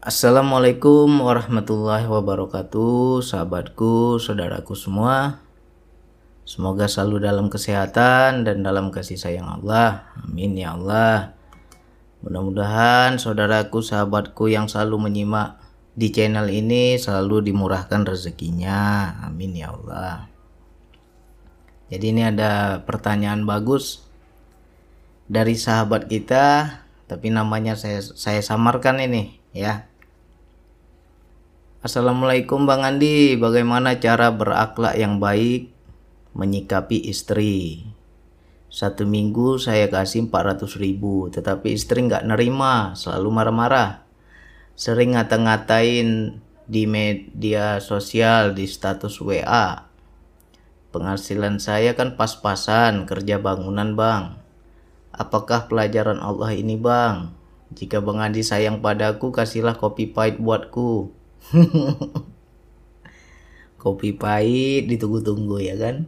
Assalamualaikum warahmatullahi wabarakatuh, sahabatku, saudaraku semua. Semoga selalu dalam kesehatan dan dalam kasih sayang Allah. Amin ya Allah. Mudah-mudahan saudaraku, sahabatku yang selalu menyimak di channel ini selalu dimurahkan rezekinya. Amin ya Allah. Jadi ini ada pertanyaan bagus dari sahabat kita, tapi namanya saya saya samarkan ini ya. Assalamualaikum Bang Andi, bagaimana cara berakhlak yang baik menyikapi istri? Satu minggu saya kasih 400 ribu, tetapi istri nggak nerima, selalu marah-marah. Sering ngata-ngatain di media sosial, di status WA. Penghasilan saya kan pas-pasan kerja bangunan bang. Apakah pelajaran Allah ini bang? Jika Bang Andi sayang padaku, kasihlah kopi pahit buatku. Kopi pahit ditunggu-tunggu ya kan.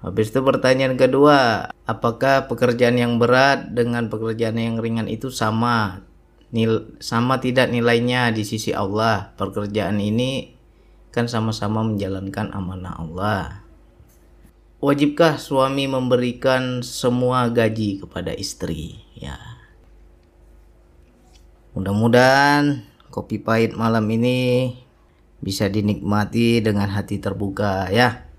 Habis itu pertanyaan kedua, apakah pekerjaan yang berat dengan pekerjaan yang ringan itu sama? Nil, sama tidak nilainya di sisi Allah? Pekerjaan ini kan sama-sama menjalankan amanah Allah. Wajibkah suami memberikan semua gaji kepada istri? Ya. Mudah-mudahan kopi pahit malam ini bisa dinikmati dengan hati terbuka ya.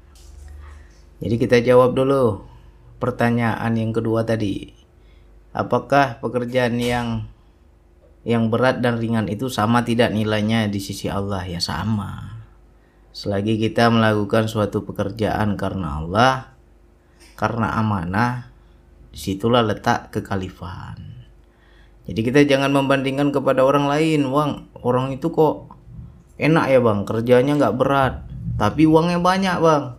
Jadi kita jawab dulu pertanyaan yang kedua tadi. Apakah pekerjaan yang yang berat dan ringan itu sama tidak nilainya di sisi Allah? Ya sama. Selagi kita melakukan suatu pekerjaan karena Allah, karena amanah, di situlah letak kekhalifahan. Jadi kita jangan membandingkan kepada orang lain, Bang. Orang itu kok enak ya, Bang. Kerjanya nggak berat, tapi uangnya banyak, Bang.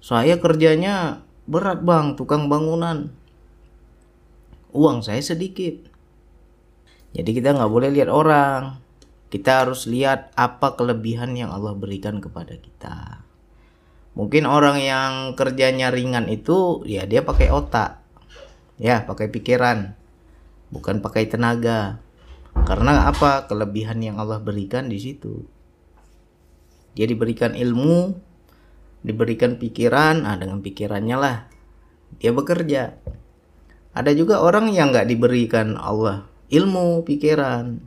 Saya kerjanya berat, Bang. Tukang bangunan. Uang saya sedikit. Jadi kita nggak boleh lihat orang. Kita harus lihat apa kelebihan yang Allah berikan kepada kita. Mungkin orang yang kerjanya ringan itu ya dia pakai otak. Ya, pakai pikiran bukan pakai tenaga. Karena apa? Kelebihan yang Allah berikan di situ. Dia diberikan ilmu, diberikan pikiran, ah dengan pikirannya lah dia bekerja. Ada juga orang yang nggak diberikan Allah ilmu, pikiran.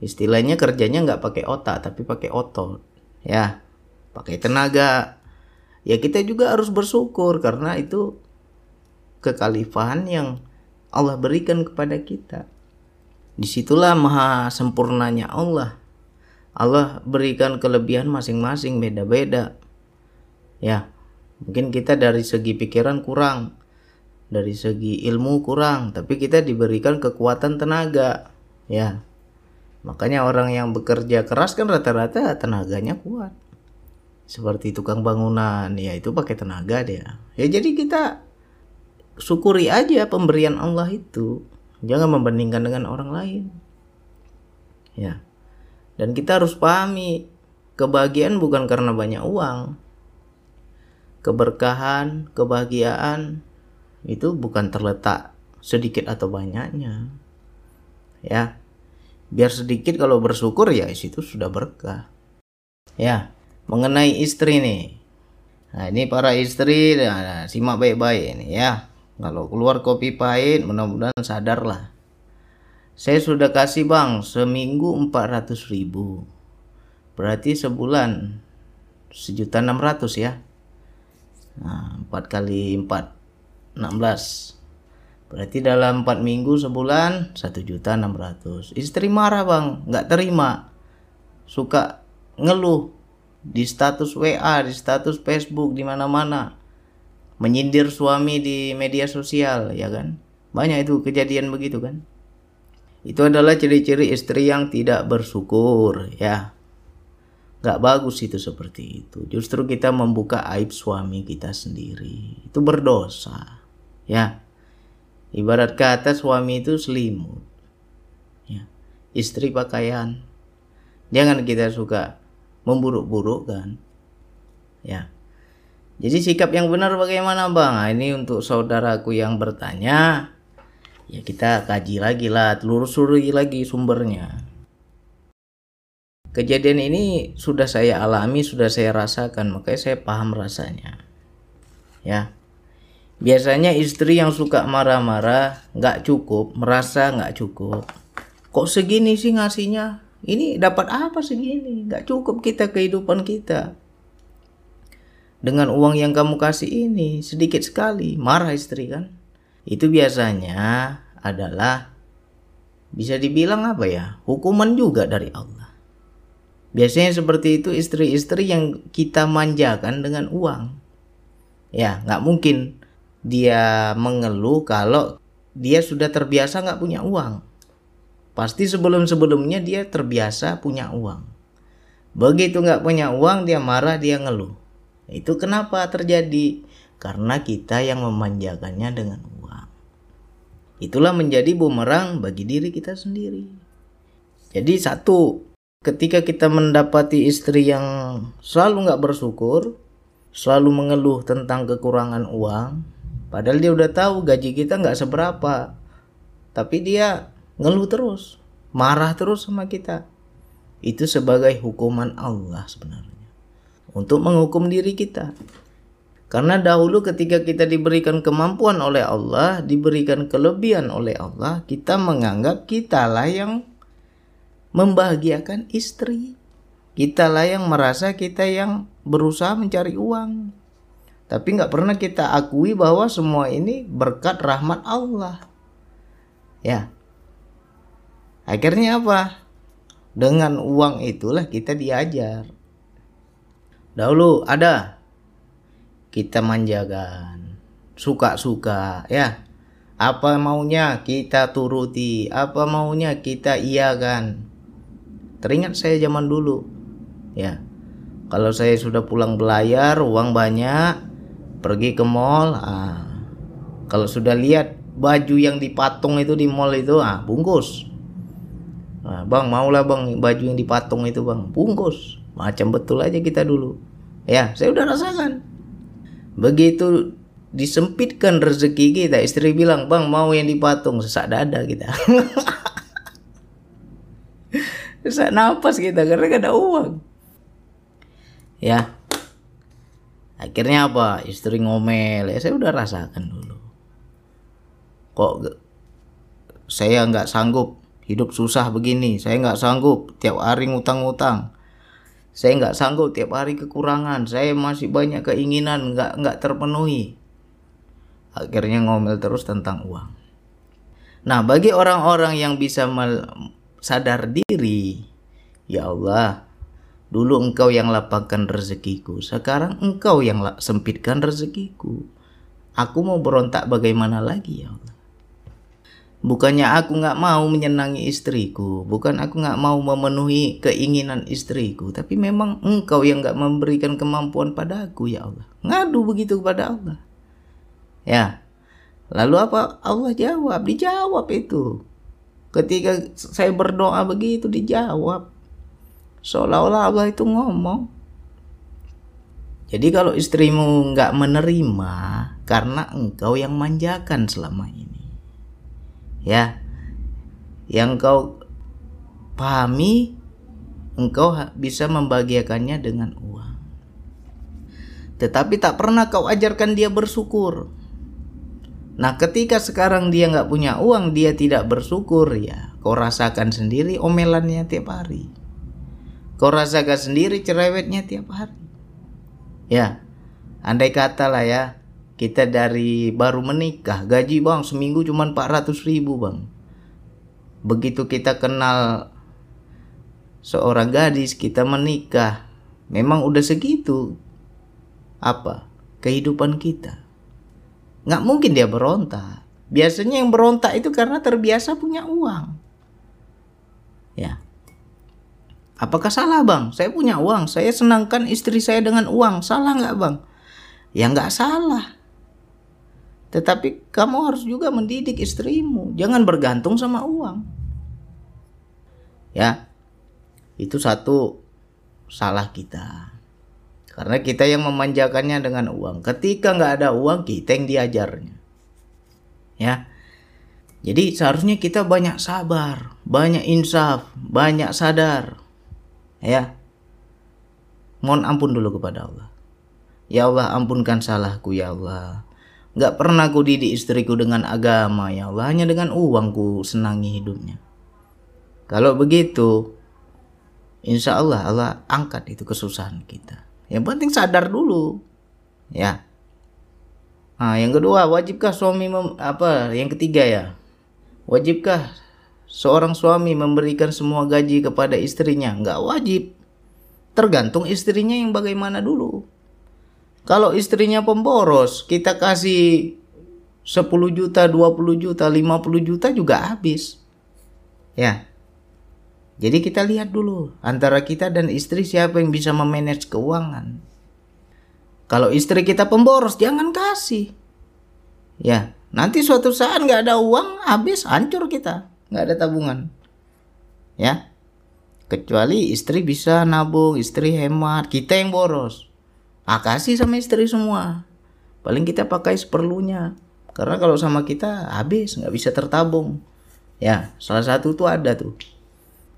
Istilahnya kerjanya nggak pakai otak tapi pakai otot, ya, pakai tenaga. Ya kita juga harus bersyukur karena itu kekalifahan yang Allah berikan kepada kita. Di situlah maha sempurnanya Allah. Allah berikan kelebihan masing-masing beda-beda. Ya, mungkin kita dari segi pikiran kurang, dari segi ilmu kurang, tapi kita diberikan kekuatan tenaga. Ya, makanya orang yang bekerja keras kan rata-rata tenaganya kuat. Seperti tukang bangunan, ya itu pakai tenaga dia. Ya jadi kita syukuri aja pemberian Allah itu. Jangan membandingkan dengan orang lain. Ya. Dan kita harus pahami kebahagiaan bukan karena banyak uang. Keberkahan kebahagiaan itu bukan terletak sedikit atau banyaknya. Ya. Biar sedikit kalau bersyukur ya situ sudah berkah. Ya. Mengenai istri nih. Nah ini para istri nah, simak baik-baik ini ya kalau keluar kopi pahit, mudah-mudahan sadar lah. Saya sudah kasih bang, seminggu 400 ribu. Berarti sebulan sejuta enam ratus ya. Nah, 4 kali 4, 16. Berarti dalam 4 minggu sebulan satu juta enam ratus. Istri marah bang, nggak terima. Suka ngeluh di status WA, di status Facebook, di mana-mana menyindir suami di media sosial ya kan? Banyak itu kejadian begitu kan? Itu adalah ciri-ciri istri yang tidak bersyukur ya. Nggak bagus itu seperti itu. Justru kita membuka aib suami kita sendiri. Itu berdosa ya. Ibarat kata suami itu selimut ya. Istri pakaian. Jangan kita suka memburuk-buruk kan? Ya jadi sikap yang benar bagaimana bang? Nah, ini untuk saudaraku yang bertanya, ya kita kaji lagi lah, telusuri lagi sumbernya. kejadian ini sudah saya alami, sudah saya rasakan, makanya saya paham rasanya. Ya, biasanya istri yang suka marah-marah, nggak cukup, merasa nggak cukup. Kok segini sih ngasihnya? Ini dapat apa segini? Nggak cukup kita kehidupan kita. Dengan uang yang kamu kasih ini sedikit sekali, marah istri kan? Itu biasanya adalah bisa dibilang apa ya? Hukuman juga dari Allah. Biasanya seperti itu istri-istri yang kita manjakan dengan uang. Ya, nggak mungkin dia mengeluh kalau dia sudah terbiasa nggak punya uang. Pasti sebelum-sebelumnya dia terbiasa punya uang. Begitu nggak punya uang dia marah dia ngeluh. Itu kenapa terjadi? Karena kita yang memanjakannya dengan uang. Itulah menjadi bumerang bagi diri kita sendiri. Jadi satu, ketika kita mendapati istri yang selalu nggak bersyukur, selalu mengeluh tentang kekurangan uang, padahal dia udah tahu gaji kita nggak seberapa, tapi dia ngeluh terus, marah terus sama kita. Itu sebagai hukuman Allah sebenarnya untuk menghukum diri kita. Karena dahulu ketika kita diberikan kemampuan oleh Allah, diberikan kelebihan oleh Allah, kita menganggap kitalah yang membahagiakan istri. Kitalah yang merasa kita yang berusaha mencari uang. Tapi nggak pernah kita akui bahwa semua ini berkat rahmat Allah. Ya. Akhirnya apa? Dengan uang itulah kita diajar. Dahulu ada kita manjakan, suka-suka ya. Apa maunya kita turuti, apa maunya kita iakan. Teringat saya zaman dulu. Ya. Kalau saya sudah pulang belayar, uang banyak, pergi ke mall, ah. Kalau sudah lihat baju yang dipatung itu di mall itu, ah, bungkus. Nah, bang, maulah bang baju yang dipatung itu bang, bungkus. Macam betul aja kita dulu. Ya, saya udah rasakan. Begitu disempitkan rezeki kita, istri bilang, bang mau yang dipatung, sesak dada kita. Sesak napas kita karena gak ada uang. Ya. Akhirnya apa? Istri ngomel. Ya saya udah rasakan dulu. Kok saya nggak sanggup hidup susah begini. Saya nggak sanggup tiap hari ngutang-ngutang. Saya nggak sanggup tiap hari kekurangan. Saya masih banyak keinginan nggak nggak terpenuhi. Akhirnya ngomel terus tentang uang. Nah, bagi orang-orang yang bisa sadar diri. Ya Allah, dulu engkau yang lapangkan rezekiku, sekarang engkau yang sempitkan rezekiku. Aku mau berontak bagaimana lagi ya Allah. Bukannya aku nggak mau menyenangi istriku, bukan aku nggak mau memenuhi keinginan istriku, tapi memang engkau yang nggak memberikan kemampuan padaku ya Allah. Ngadu begitu kepada Allah. Ya, lalu apa Allah jawab? Dijawab itu. Ketika saya berdoa begitu dijawab. Seolah-olah Allah itu ngomong. Jadi kalau istrimu nggak menerima karena engkau yang manjakan selama ini. Ya. Yang kau pahami engkau bisa membahagiakannya dengan uang. Tetapi tak pernah kau ajarkan dia bersyukur. Nah ketika sekarang dia nggak punya uang, dia tidak bersyukur ya. Kau rasakan sendiri omelannya tiap hari. Kau rasakan sendiri cerewetnya tiap hari. Ya, andai kata lah ya, kita dari baru menikah, gaji bang seminggu cuma 400 ribu bang. Begitu kita kenal seorang gadis, kita menikah, memang udah segitu. Apa? Kehidupan kita nggak mungkin dia berontak. Biasanya yang berontak itu karena terbiasa punya uang. Ya. Apakah salah bang? Saya punya uang, saya senangkan istri saya dengan uang. Salah nggak bang? Ya nggak salah. Tetapi kamu harus juga mendidik istrimu. Jangan bergantung sama uang. Ya. Itu satu salah kita. Karena kita yang memanjakannya dengan uang. Ketika nggak ada uang, kita yang diajarnya. Ya. Jadi seharusnya kita banyak sabar, banyak insaf, banyak sadar. Ya. Mohon ampun dulu kepada Allah. Ya Allah, ampunkan salahku ya Allah. Gak pernah ku didik istriku dengan agama ya Allah, hanya dengan uangku senangi hidupnya. Kalau begitu, insya Allah Allah angkat itu kesusahan kita. Yang penting sadar dulu, ya. Nah, yang kedua, wajibkah suami mem, apa? Yang ketiga ya, wajibkah seorang suami memberikan semua gaji kepada istrinya? Nggak wajib. Tergantung istrinya yang bagaimana dulu. Kalau istrinya pemboros, kita kasih 10 juta, 20 juta, 50 juta juga habis. Ya. Jadi kita lihat dulu antara kita dan istri siapa yang bisa memanage keuangan. Kalau istri kita pemboros, jangan kasih. Ya, nanti suatu saat nggak ada uang, habis, hancur kita, nggak ada tabungan. Ya, kecuali istri bisa nabung, istri hemat, kita yang boros. Ah, sama istri semua. Paling kita pakai seperlunya. Karena kalau sama kita habis, nggak bisa tertabung. Ya, salah satu tuh ada tuh.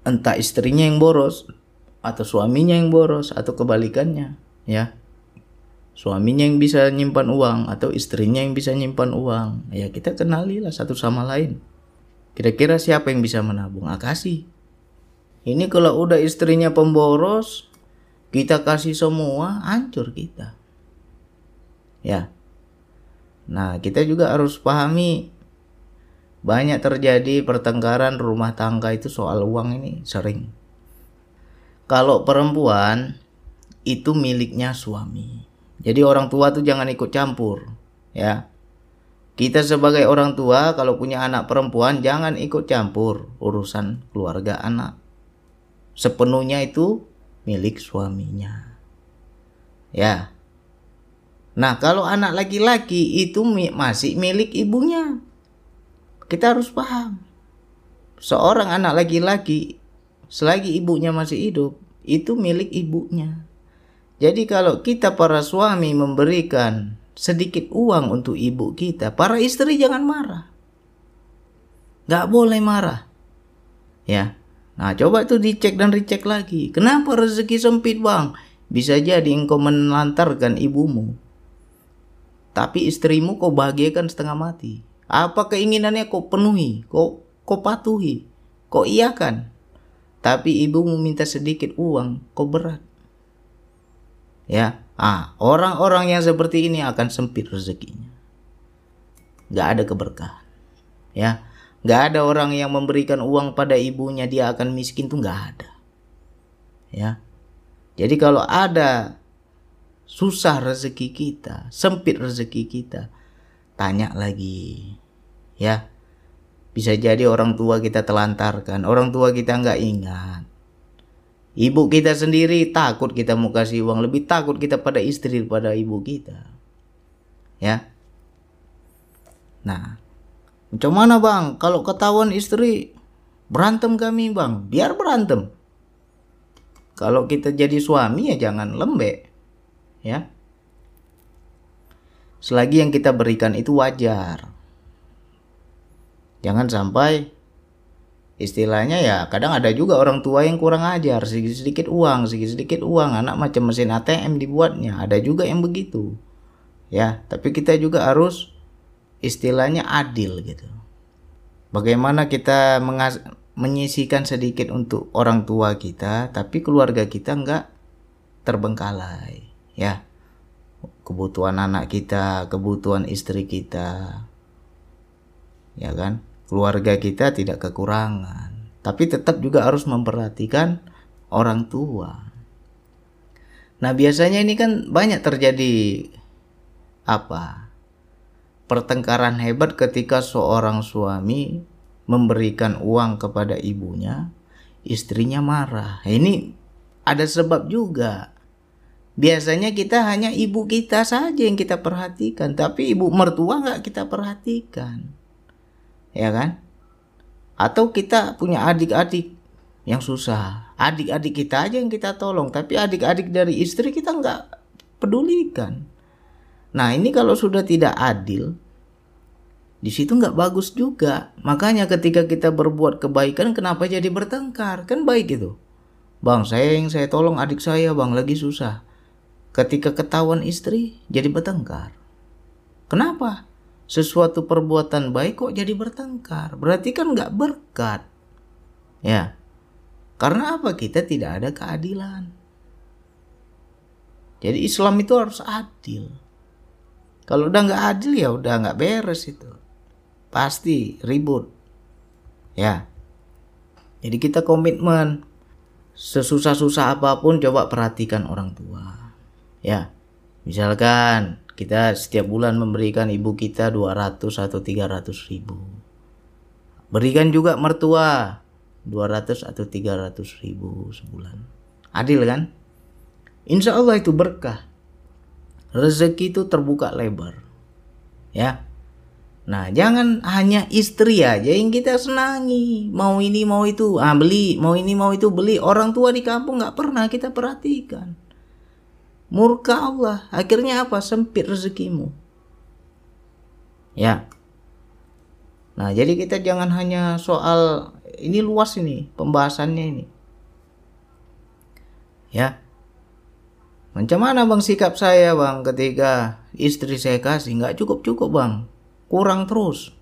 Entah istrinya yang boros, atau suaminya yang boros, atau kebalikannya. Ya, suaminya yang bisa nyimpan uang, atau istrinya yang bisa nyimpan uang. Ya, kita kenalilah satu sama lain. Kira-kira siapa yang bisa menabung? Ah, kasih. Ini kalau udah istrinya pemboros, kita kasih semua hancur kita. Ya. Nah kita juga harus pahami banyak terjadi pertengkaran rumah tangga itu soal uang ini sering. Kalau perempuan itu miliknya suami. Jadi orang tua tuh jangan ikut campur ya. Kita sebagai orang tua kalau punya anak perempuan jangan ikut campur urusan keluarga anak. Sepenuhnya itu milik suaminya. Ya. Nah, kalau anak laki-laki itu masih milik ibunya. Kita harus paham. Seorang anak laki-laki selagi ibunya masih hidup, itu milik ibunya. Jadi kalau kita para suami memberikan sedikit uang untuk ibu kita, para istri jangan marah. Gak boleh marah. Ya, Nah, coba tuh dicek dan dicek lagi. Kenapa rezeki sempit, Bang? Bisa jadi engkau menelantarkan ibumu. Tapi istrimu kau bahagiakan setengah mati. Apa keinginannya kau penuhi, kau, kau patuhi, kau iakan. Tapi ibumu minta sedikit uang, kau berat. Ya, ah, orang-orang yang seperti ini akan sempit rezekinya. Gak ada keberkahan. Ya, Gak ada orang yang memberikan uang pada ibunya dia akan miskin tuh gak ada. Ya. Jadi kalau ada susah rezeki kita, sempit rezeki kita, tanya lagi. Ya. Bisa jadi orang tua kita telantarkan, orang tua kita nggak ingat. Ibu kita sendiri takut kita mau kasih uang, lebih takut kita pada istri daripada ibu kita. Ya. Nah, Macam mana bang? Kalau ketahuan istri berantem kami bang, biar berantem. Kalau kita jadi suami ya jangan lembek, ya. Selagi yang kita berikan itu wajar. Jangan sampai istilahnya ya kadang ada juga orang tua yang kurang ajar sedikit sedikit uang sedikit sedikit uang anak macam mesin ATM dibuatnya ada juga yang begitu ya tapi kita juga harus istilahnya adil gitu. Bagaimana kita mengas menyisikan sedikit untuk orang tua kita, tapi keluarga kita nggak terbengkalai, ya. Kebutuhan anak kita, kebutuhan istri kita, ya kan? Keluarga kita tidak kekurangan, tapi tetap juga harus memperhatikan orang tua. Nah, biasanya ini kan banyak terjadi apa? Pertengkaran hebat ketika seorang suami memberikan uang kepada ibunya, istrinya marah. Ini ada sebab juga. Biasanya kita hanya ibu kita saja yang kita perhatikan, tapi ibu mertua nggak kita perhatikan, ya kan? Atau kita punya adik-adik yang susah, adik-adik kita aja yang kita tolong, tapi adik-adik dari istri kita nggak pedulikan. Nah ini kalau sudah tidak adil, di situ nggak bagus juga. Makanya ketika kita berbuat kebaikan, kenapa jadi bertengkar? Kan baik itu. Bang, saya yang saya tolong adik saya bang lagi susah. Ketika ketahuan istri jadi bertengkar. Kenapa? Sesuatu perbuatan baik kok jadi bertengkar. Berarti kan nggak berkat. Ya. Karena apa? Kita tidak ada keadilan. Jadi Islam itu harus adil. Kalau udah nggak adil ya udah nggak beres itu. Pasti ribut. Ya. Jadi kita komitmen sesusah-susah apa pun coba perhatikan orang tua. Ya. Misalkan kita setiap bulan memberikan ibu kita 200 atau 300 ribu. Berikan juga mertua 200 atau 300 ribu sebulan. Adil kan? Insya Allah itu berkah. Rezeki itu terbuka lebar. Ya. Nah, jangan hanya istri aja yang kita senangi. Mau ini, mau itu, ah beli. Mau ini, mau itu, beli. Orang tua di kampung nggak pernah kita perhatikan. Murka Allah. Akhirnya apa? Sempit rezekimu. Ya. Nah, jadi kita jangan hanya soal ini luas ini pembahasannya ini. Ya. Macam mana bang sikap saya bang ketika istri saya kasih nggak cukup cukup bang, kurang terus,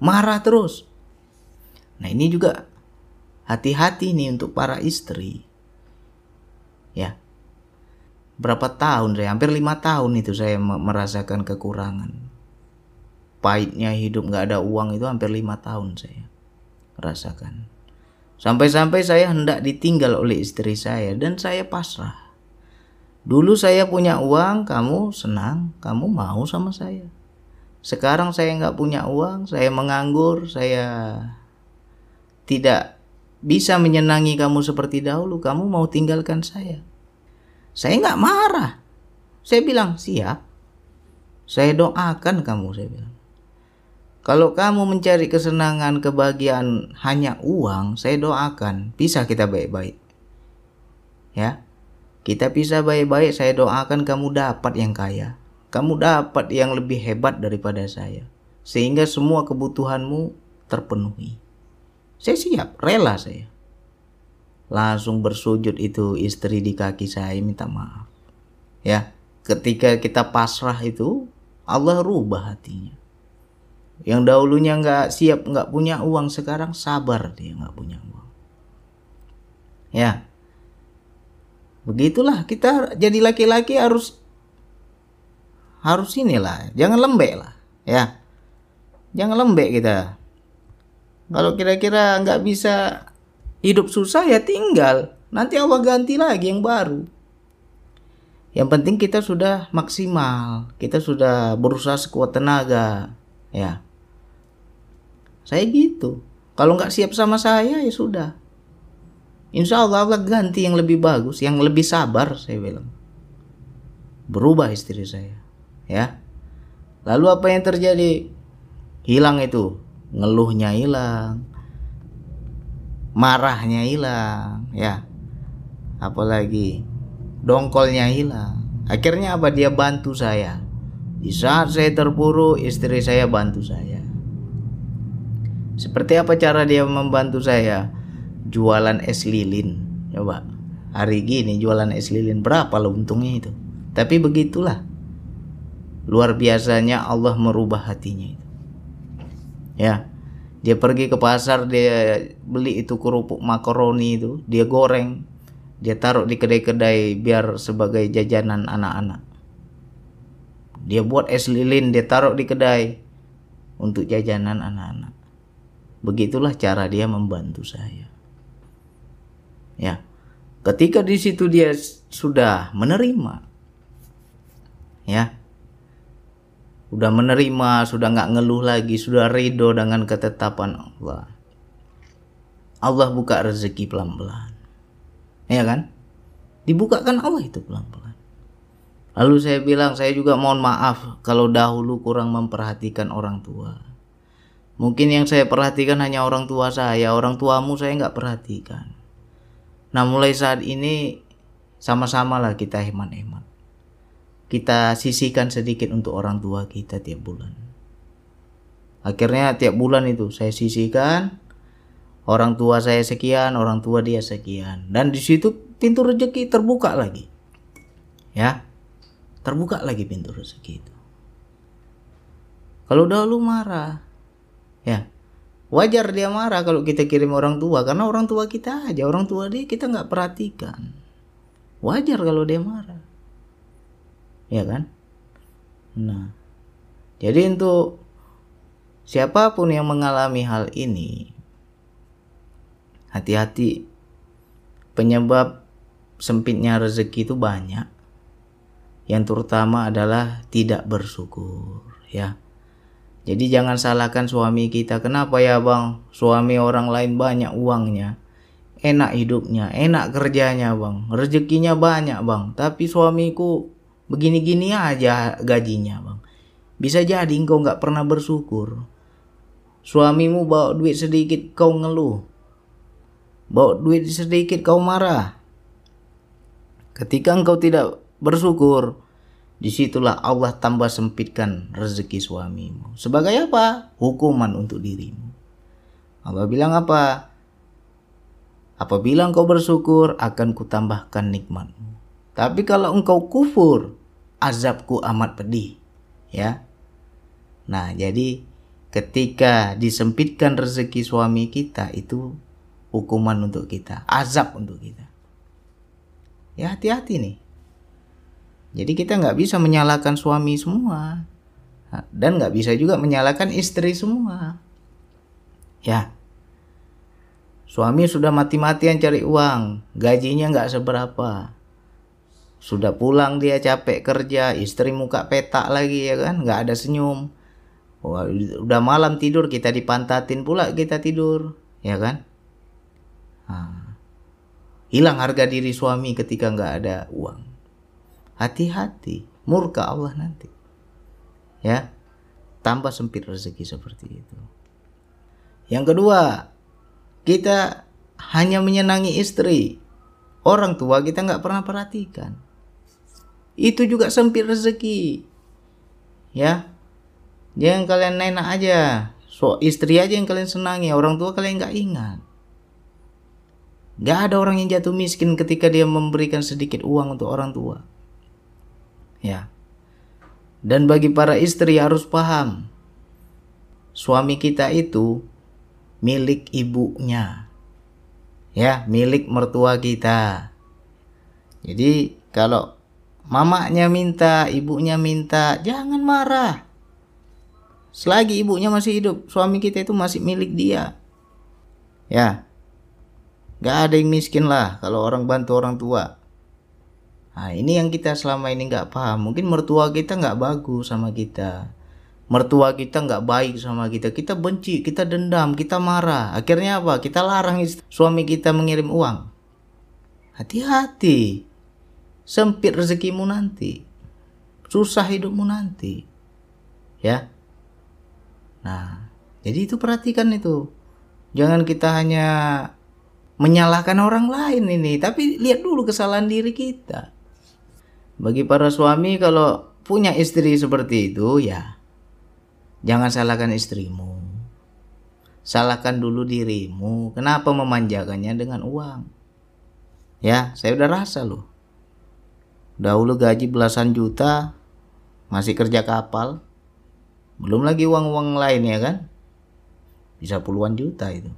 marah terus. Nah ini juga hati-hati nih untuk para istri. Ya, berapa tahun saya hampir lima tahun itu saya merasakan kekurangan. Pahitnya hidup nggak ada uang itu hampir lima tahun saya rasakan. Sampai-sampai saya hendak ditinggal oleh istri saya dan saya pasrah. Dulu saya punya uang, kamu senang, kamu mau sama saya. Sekarang saya nggak punya uang, saya menganggur, saya tidak bisa menyenangi kamu seperti dahulu. Kamu mau tinggalkan saya. Saya nggak marah. Saya bilang siap. Saya doakan kamu, saya bilang. Kalau kamu mencari kesenangan, kebahagiaan hanya uang, saya doakan bisa kita baik-baik. Ya, kita bisa baik-baik, saya doakan kamu dapat yang kaya. Kamu dapat yang lebih hebat daripada saya. Sehingga semua kebutuhanmu terpenuhi. Saya siap, rela saya. Langsung bersujud itu istri di kaki saya minta maaf. Ya, ketika kita pasrah itu Allah rubah hatinya. Yang dahulunya nggak siap, nggak punya uang, sekarang sabar dia nggak punya uang. Ya, begitulah kita jadi laki-laki harus harus inilah jangan lembek lah ya. Jangan lembek kita. Kalau kira-kira nggak bisa hidup susah ya tinggal. Nanti Allah ganti lagi yang baru. Yang penting kita sudah maksimal kita sudah berusaha sekuat tenaga ya. Saya gitu. Kalau nggak siap sama saya ya sudah Insya Allah Allah ganti yang lebih bagus, yang lebih sabar saya bilang. Berubah istri saya. Ya. Lalu apa yang terjadi? Hilang itu. Ngeluhnya hilang. Marahnya hilang. Ya. Apalagi dongkolnya hilang. Akhirnya apa? Dia bantu saya. Di saat saya terpuruk, istri saya bantu saya. Seperti apa cara dia membantu saya? Jualan es lilin. Coba hari gini jualan es lilin berapa lo untungnya itu? Tapi begitulah. Luar biasanya Allah merubah hatinya itu. Ya dia pergi ke pasar dia beli itu kerupuk makaroni itu dia goreng dia taruh di kedai-kedai biar sebagai jajanan anak-anak. Dia buat es lilin dia taruh di kedai untuk jajanan anak-anak. Begitulah cara dia membantu saya Ya. Ketika di situ dia sudah menerima ya. Sudah menerima, sudah nggak ngeluh lagi, sudah ridho dengan ketetapan Allah. Allah buka rezeki pelan-pelan. Ya kan? Dibukakan Allah itu pelan-pelan. Lalu saya bilang, saya juga mohon maaf kalau dahulu kurang memperhatikan orang tua. Mungkin yang saya perhatikan hanya orang tua saya, orang tuamu saya nggak perhatikan. Nah mulai saat ini sama-sama lah kita hemat-hemat. Kita sisihkan sedikit untuk orang tua kita tiap bulan. Akhirnya tiap bulan itu saya sisihkan orang tua saya sekian, orang tua dia sekian. Dan di situ pintu rezeki terbuka lagi. Ya. Terbuka lagi pintu rezeki itu. Kalau dahulu marah, ya wajar dia marah kalau kita kirim orang tua karena orang tua kita aja orang tua dia kita nggak perhatikan. Wajar kalau dia marah. Ya kan? Nah jadi untuk siapa pun yang mengalami hal ini hati-hati. Penyebab sempitnya rezeki itu banyak. Yang terutama adalah tidak bersyukur ya jadi jangan salahkan suami kita. Kenapa ya bang? Suami orang lain banyak uangnya. Enak hidupnya, enak kerjanya bang. Rezekinya banyak bang. Tapi suamiku begini-gini aja gajinya bang. Bisa jadi engkau nggak pernah bersyukur. Suamimu bawa duit sedikit kau ngeluh. Bawa duit sedikit kau marah. Ketika engkau tidak bersyukur, Di situlah Allah tambah sempitkan rezeki suamimu. Sebagai apa? Hukuman untuk dirimu. Allah bilang apa? Apabila engkau bersyukur, akan kutambahkan nikmatmu. Tapi kalau engkau kufur, azabku amat pedih. Ya. Nah, jadi ketika disempitkan rezeki suami kita itu hukuman untuk kita, azab untuk kita. Ya hati-hati nih. Jadi kita nggak bisa menyalahkan suami semua dan nggak bisa juga menyalahkan istri semua. Ya, suami sudah mati-matian cari uang, gajinya nggak seberapa. Sudah pulang dia capek kerja, istri muka petak lagi ya kan, nggak ada senyum. Wah, udah malam tidur kita dipantatin pula kita tidur, ya kan? Hilang harga diri suami ketika nggak ada uang hati-hati murka Allah nanti. Ya tambah sempit rezeki seperti itu. Yang kedua kita hanya menyenangi istri. Orang tua kita nggak pernah perhatikan. Itu juga sempit rezeki. Ya jangan kalian enak aja. So istri aja yang kalian senangi orang tua kalian nggak ingat. Nggak ada orang yang jatuh miskin ketika dia memberikan sedikit uang untuk orang tua ya. Dan bagi para istri harus paham, suami kita itu milik ibunya. Ya, milik mertua kita. Jadi kalau mamanya minta, ibunya minta, jangan marah. Selagi ibunya masih hidup, suami kita itu masih milik dia. Ya. Gak ada yang miskin lah kalau orang bantu orang tua. Nah, ini yang kita selama ini nggak paham. Mungkin mertua kita nggak bagus sama kita. Mertua kita nggak baik sama kita. Kita benci, kita dendam, kita marah. Akhirnya apa? Kita larang suami kita mengirim uang. Hati-hati. Sempit rezekimu nanti. Susah hidupmu nanti. Ya. Nah, jadi itu perhatikan itu. Jangan kita hanya menyalahkan orang lain ini, tapi lihat dulu kesalahan diri kita. Bagi para suami kalau punya istri seperti itu ya jangan salahkan istrimu. Salahkan dulu dirimu. Kenapa memanjakannya dengan uang? Ya, saya udah rasa loh. Dahulu gaji belasan juta, masih kerja kapal. Belum lagi uang-uang lain ya kan? Bisa puluhan juta itu.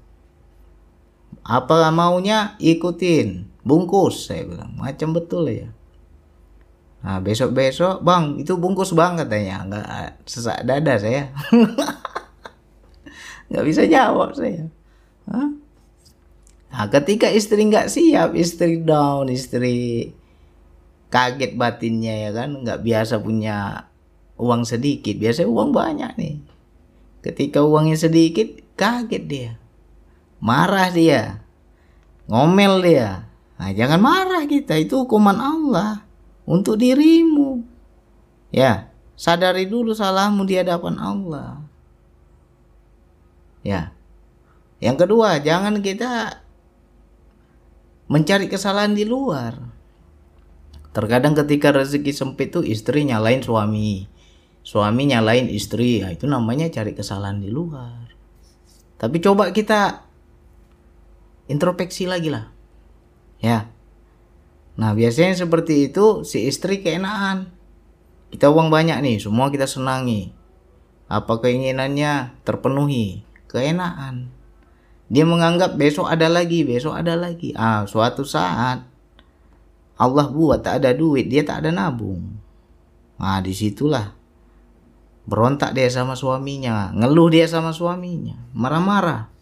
Apa maunya ikutin, bungkus saya bilang. Macam betul ya. Nah besok-besok bang itu bungkus bang katanya. Nggak sesak dada saya. Nggak bisa jawab saya. Hah? nah ketika istri nggak siap istri down istri kaget batinnya ya kan? Nggak biasa punya uang sedikit. Biasa uang banyak nih. Ketika uangnya sedikit kaget dia. Marah dia. Ngomel dia. Nah jangan marah kita. Itu hukuman Allah untuk dirimu. Ya, sadari dulu salahmu di hadapan Allah. Ya. Yang kedua, jangan kita mencari kesalahan di luar. Terkadang ketika rezeki sempit tuh istri nyalain suami. Suami nyalain istri. Ya, itu namanya cari kesalahan di luar. Tapi coba kita introspeksi lagi lah. Ya. Nah biasanya seperti itu si istri keenaan. Kita uang banyak nih, semua kita senangi. Apa keinginannya terpenuhi, keenaan. Dia menganggap besok ada lagi, besok ada lagi. Ah, suatu saat Allah buat tak ada duit, dia tak ada nabung. Nah, di situlah berontak dia sama suaminya, ngeluh dia sama suaminya, marah-marah.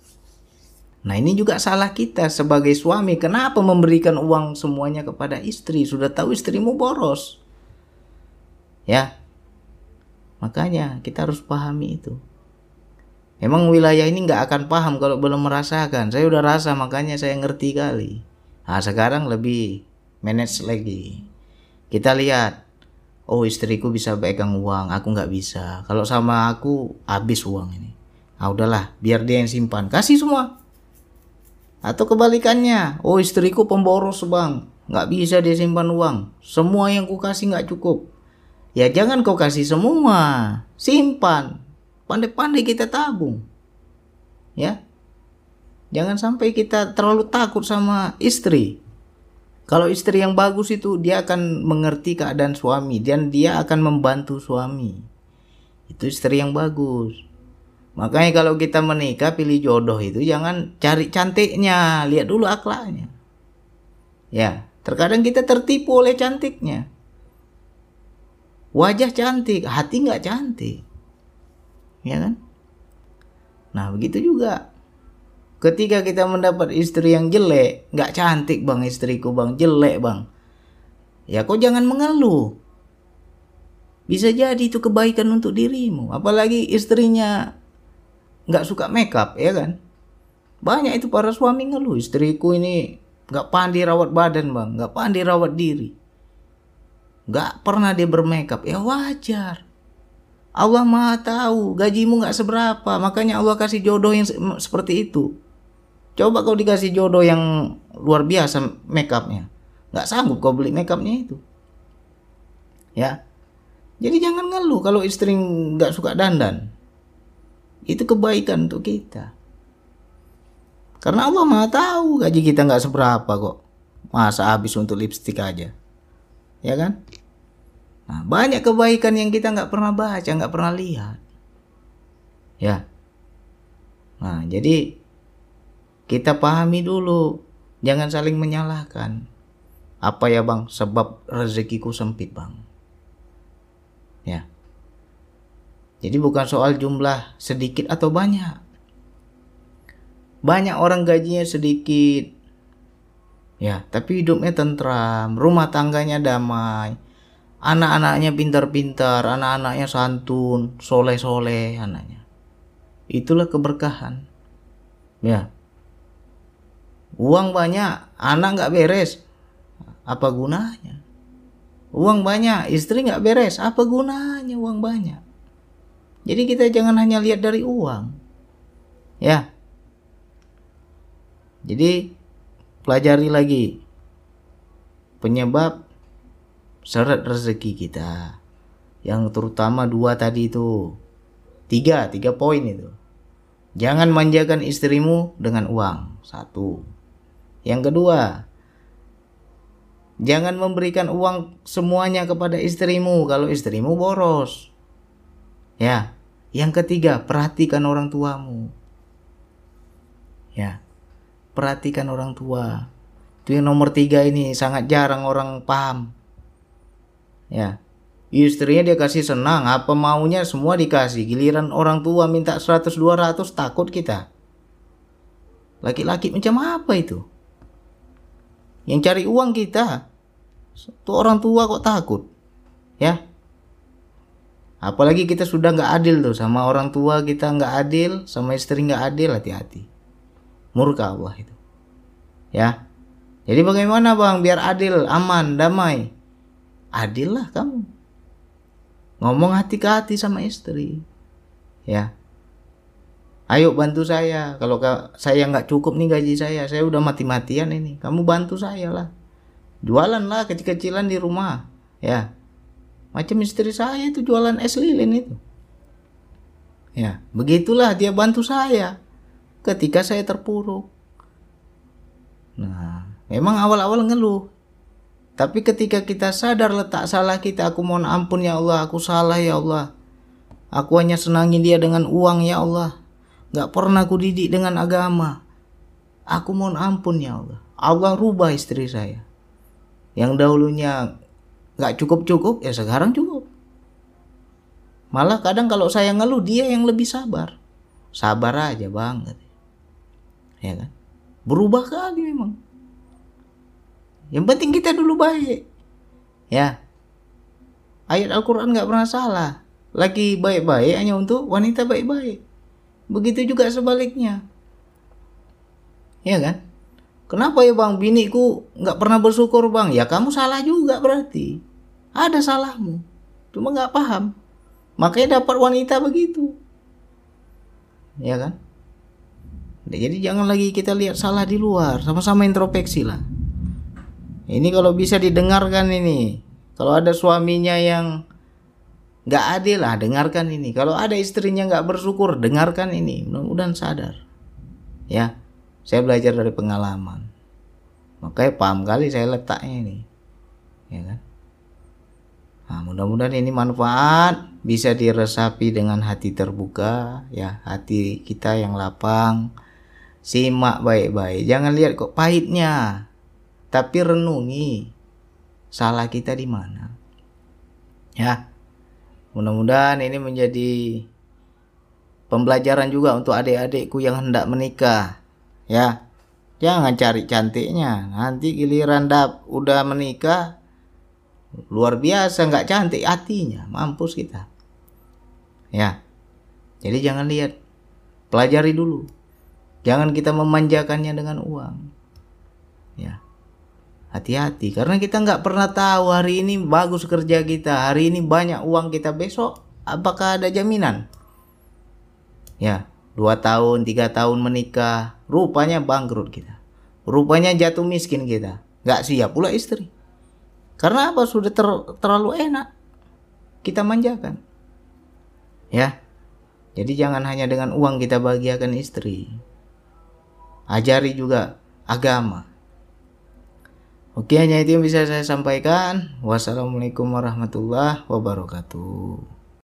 Nah ini juga salah kita sebagai suami. Kenapa memberikan uang semuanya kepada istri? Sudah tahu istrimu boros. Ya. Makanya kita harus pahami itu. Emang wilayah ini nggak akan paham kalau belum merasakan. Saya udah rasa makanya saya ngerti kali. Nah sekarang lebih manage lagi. Kita lihat. Oh istriku bisa pegang uang, aku nggak bisa. Kalau sama aku habis uang ini. Ah udahlah, biar dia yang simpan. Kasih semua atau kebalikannya, oh istriku pemboros bang, nggak bisa dia simpan uang. Semua yang ku kasih nggak cukup. Ya jangan kau kasih semua, simpan. Pandai-pandai kita tabung. Ya, jangan sampai kita terlalu takut sama istri. Kalau istri yang bagus itu dia akan mengerti keadaan suami dan dia akan membantu suami. Itu istri yang bagus. Makanya kalau kita menikah pilih jodoh itu jangan cari cantiknya, lihat dulu akhlaknya. Ya, terkadang kita tertipu oleh cantiknya. Wajah cantik, hati nggak cantik. Ya kan? Nah, begitu juga. Ketika kita mendapat istri yang jelek, nggak cantik bang istriku bang, jelek bang. Ya kok jangan mengeluh. Bisa jadi itu kebaikan untuk dirimu. Apalagi istrinya nggak suka makeup ya kan? Banyak itu para suami ngeluh istriku ini nggak pandai rawat badan bang. Nggak pandai rawat diri. Nggak pernah dia bermakeup. Ya wajar. Allah maha tahu gajimu nggak seberapa makanya Allah kasih jodoh yang seperti itu. Coba kau dikasih jodoh yang luar biasa makeupnya. Nggak sanggup kau beli makeupnya itu. Ya. Jadi jangan ngeluh kalau istri nggak suka dandan itu kebaikan untuk kita. Karena Allah maha tahu gaji kita nggak seberapa kok. Masa habis untuk lipstick aja. Ya kan? Nah, banyak kebaikan yang kita nggak pernah baca, nggak pernah lihat. Ya. Nah, jadi kita pahami dulu. Jangan saling menyalahkan. Apa ya bang? Sebab rezekiku sempit bang. Ya. Jadi bukan soal jumlah sedikit atau banyak. Banyak orang gajinya sedikit. Ya, tapi hidupnya tentram, rumah tangganya damai. Anak-anaknya pintar-pintar, anak-anaknya santun, soleh-soleh anaknya. Itulah keberkahan. Ya. Uang banyak, anak nggak beres. Apa gunanya? Uang banyak, istri nggak beres. Apa gunanya uang banyak? Jadi kita jangan hanya lihat dari uang. Ya. Jadi pelajari lagi penyebab seret rezeki kita. Yang terutama dua tadi itu. Tiga, tiga poin itu. Jangan manjakan istrimu dengan uang. Satu. Yang kedua, jangan memberikan uang semuanya kepada istrimu kalau istrimu boros. Ya. Yang ketiga, perhatikan orang tuamu. Ya. Perhatikan orang tua. Itu yang nomor tiga ini sangat jarang orang paham. Ya. Istrinya dia kasih senang, apa maunya semua dikasih. Giliran orang tua minta 100-200 takut kita. Laki-laki macam apa itu? Yang cari uang kita. Tuh orang tua kok takut. Ya, apalagi kita sudah nggak adil tuh sama orang tua kita nggak adil sama istri nggak adil hati-hati. Murka Allah itu. Ya. Jadi bagaimana bang? Biar adil aman damai. Adil lah kamu. Ngomong hati ke hati sama istri. Ya. Ayo bantu saya. Kalau saya nggak cukup nih gaji saya saya udah mati-matian ini. Kamu bantu saya lah. Jualan lah kecil-kecilan di rumah. Ya Macam istri saya itu jualan es lilin itu. Ya, begitulah dia bantu saya ketika saya terpuruk. Nah, memang awal-awal ngeluh. Tapi ketika kita sadar letak salah kita, aku mohon ampun ya Allah, aku salah ya Allah. Aku hanya senangi dia dengan uang ya Allah. Gak pernah aku didik dengan agama. Aku mohon ampun ya Allah. Allah rubah istri saya. Yang dahulunya gak cukup-cukup, ya sekarang cukup. Malah kadang kalau saya ngeluh, dia yang lebih sabar. Sabar aja banget. Ya kan? Berubah kali memang. Yang penting kita dulu baik. Ya. Ayat Al-Quran nggak pernah salah. Lagi baik-baik hanya untuk wanita baik-baik. Begitu juga sebaliknya. Ya kan? Kenapa ya bang biniku nggak pernah bersyukur bang? Ya kamu salah juga berarti. Ada salahmu. Cuma nggak paham. Makanya dapat wanita begitu. Ya kan? Jadi jangan lagi kita lihat salah di luar. Sama-sama introspeksi lah. Ini kalau bisa didengarkan ini. Kalau ada suaminya yang nggak adil lah, dengarkan ini. Kalau ada istrinya nggak bersyukur, dengarkan ini. Mudah-mudahan sadar. Ya, saya belajar dari pengalaman. Makanya paham kali saya letaknya ini. Ya kan? Nah, mudah-mudahan ini manfaat bisa diresapi dengan hati terbuka ya, hati kita yang lapang. Simak baik-baik, jangan lihat kok pahitnya tapi renungi salah kita di mana. Ya. Mudah-mudahan ini menjadi pembelajaran juga untuk adik-adikku yang hendak menikah. Ya. Jangan cari cantiknya. Nanti giliran dap udah menikah luar biasa nggak cantik hatinya, mampus kita. Ya. Jadi jangan lihat, pelajari dulu. Jangan kita memanjakannya dengan uang. Ya hati-hati karena kita nggak pernah tahu hari ini bagus kerja kita hari ini banyak uang kita besok apakah ada jaminan ya dua tahun tiga tahun menikah rupanya bangkrut kita. Rupanya jatuh miskin kita. Nggak siap pula istri. Karena apa? Sudah ter, terlalu enak. Kita manjakan. Ya. Jadi jangan hanya dengan uang kita bahagiakan istri. Ajari juga agama. Oke, hanya itu yang bisa saya sampaikan. Wassalamualaikum warahmatullahi wabarakatuh.